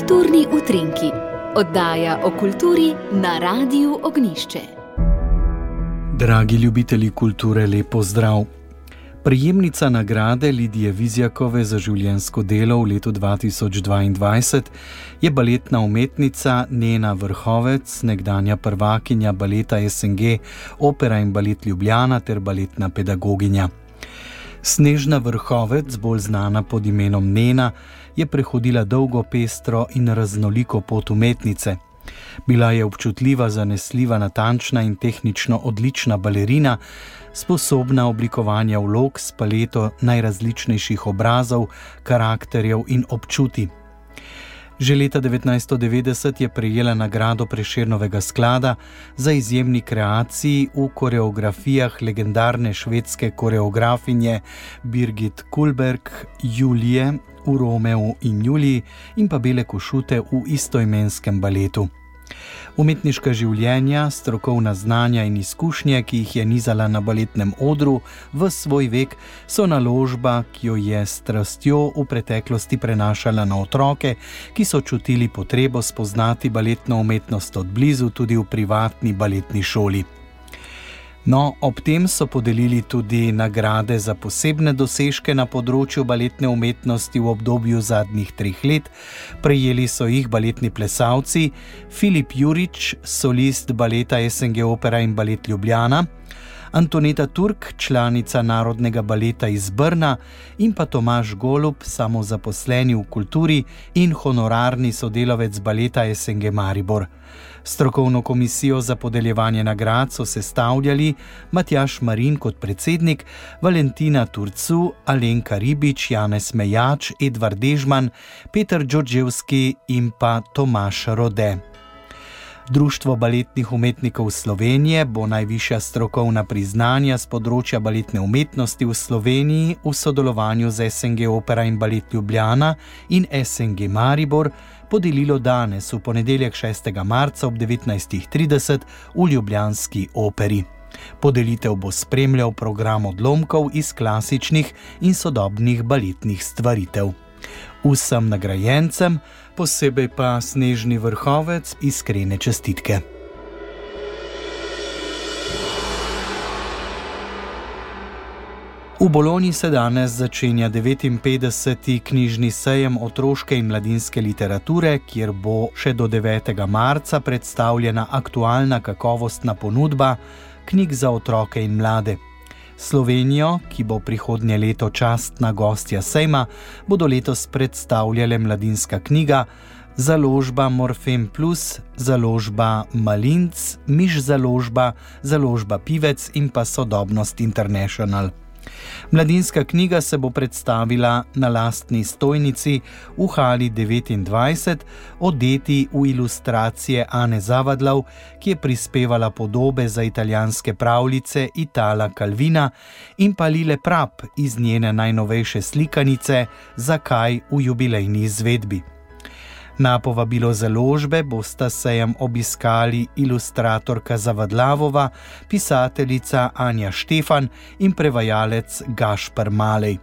Kulturni utrinki, oddaja o kulturi na Radiu Ognišče. Dragi ljubitelji kulture, lepo zdrav! Prijemnica nagrade Lidije Vizjakove za življensko delo v letu 2022 je baletna umetnica Nena Vrhovec, nekdanja prvakinja baleta SNG, opera in balet Ljubljana ter baletna pedagoginja. Snežna vrhovec, bolj znana pod imenom Nena, je prehodila dolgo, pestro in raznoliko pot umetnice. Bila je občutljiva, zanesljiva, natančna in tehnično odlična balerina, sposobna oblikovanja vlog s paleto najrazličnejših obrazov, karakterjev in občuti. Že leta 1990 je prejela nagrado Preširnovega sklada za izjemni kreaciji v koreografijah legendarne švedske koreografinje Birgit Kulberg, Julije v Romeu in Juliji in pa Bele Košute v istoimenskem baletu. Umetniška življenja, strokovna znanja in izkušnje, ki jih je nizala na baletnem odru v svoj vek, so naložba, ki jo je s strastjo v preteklosti prenašala na otroke, ki so čutili potrebo spoznati baletno umetnost od blizu tudi v privatni baletni šoli. No, ob tem so podelili tudi nagrade za posebne dosežke na področju baletne umetnosti v obdobju zadnjih treh let. Prejeli so jih baletni plesalci Filip Jurič, solist baleta SNG Opera in Balet Ljubljana. Antoneta Turk, članica Narodnega baleta iz Brna, in pa Tomaš Golub, samozaposleni v kulturi in honorarni sodelavec baleta SNG Maribor. Strokovno komisijo za podeljevanje nagrad so sestavljali Matjaš Marin kot predsednik, Valentina Turcu, Alenka Ribič, Janez Mejač, Edvard Dežman, Petr Đorđevski in pa Tomaš Rode. Društvo baletnih umetnikov Slovenije bo najvišja strokovna priznanja z področja baletne umetnosti v Sloveniji v sodelovanju z SNG Opera in Balet Ljubljana in SNG Maribor podelilo danes v ponedeljek 6. marca ob 19.30 v Ljubljanski operi. Podelitev bo spremljal program odlomkov iz klasičnih in sodobnih baletnih stvaritev. Vsem nagrajencem, posebej pa snežni vrhovec, iskrene čestitke. V Bologni se danes začenja 59. knjižni sejem otroške in mladinske literature, kjer bo še do 9. marca predstavljena aktualna kakovostna ponudba knjig za otroke in mlade. Slovenijo, ki bo prihodnje leto častna gostja Sejma, bodo letos predstavljale mladinska knjiga, založba Morfem Plus, založba Malinc, Miš založba, založba Pivec in pa Sodobnost International. Mladinska knjiga se bo predstavila na lastni stojnici v Hali 29, odeti v ilustracije Ane Zavadlov, ki je prispevala podobe za italijanske pravljice Itala Calvina in pa Lile Prap iz njene najnovejše slikanice Zakaj v jubilejni izvedbi. Na povabilo založbe bosta sejem obiskali ilustratorka Zavadlavova, pisateljica Anja Štefan in prevajalec Gašpar Malej.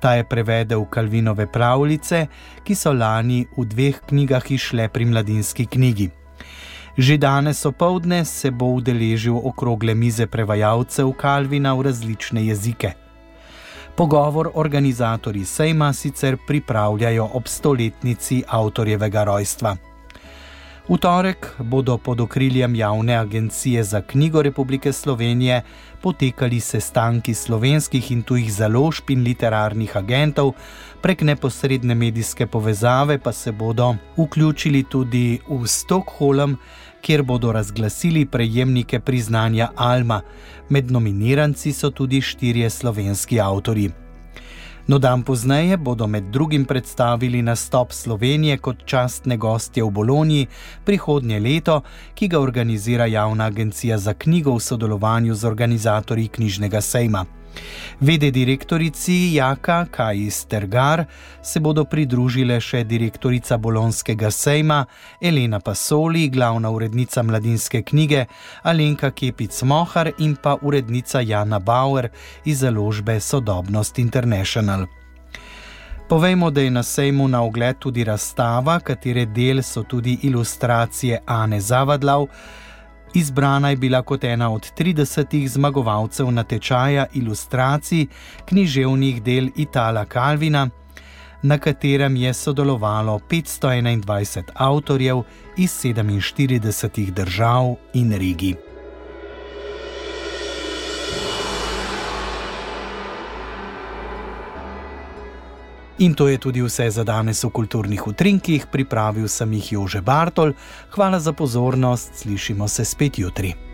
Ta je prevedel Kalvinove pravljice, ki so lani v dveh knjigah išle pri mladinski knjigi. Že danes opoldne se bo udeležil okrogle mize prevajalcev Kalvina v različne jezike. Pogovor organizatorji sejma sicer pripravljajo ob stoletnici avtorjevega rojstva. V torek bodo pod okriljem Javne agencije za knjigo Republike Slovenije potekali sestanki slovenskih in tujih založb in literarnih agentov, prek neposredne medijske povezave pa se bodo vključili tudi v Stockholm, kjer bodo razglasili prejemnike priznanja Alma. Med nominiranci so tudi štirje slovenski avtori. No, dan pozneje bodo med drugim predstavili nastop Slovenije kot častne gostje v Bologni prihodnje leto, ki ga organizira Javna agencija za knjigo v sodelovanju z organizatorji knjižnega sejma. Vede direktorici Jaka Kajis Tergar se bodo pridružile še direktorica Bolonskega sejma Elena Pasoli, glavna urednica mladinske knjige Alenka Kepic Mohar in pa urednica Jana Bauer iz založbe Sodobnost International. Povejmo, da je na sejmu na ogled tudi razstava, katere del so tudi ilustracije Ane Zavadlav. Izbrana je bila kot ena od 30 zmagovalcev natečaja ilustracij književnih del Itala Kalvina, na katerem je sodelovalo 521 avtorjev iz 47 držav in regij. In to je tudi vse za danes v kulturnih utrinkih, pripravil sem jih Jože Bartol. Hvala za pozornost, slišimo se spet jutri.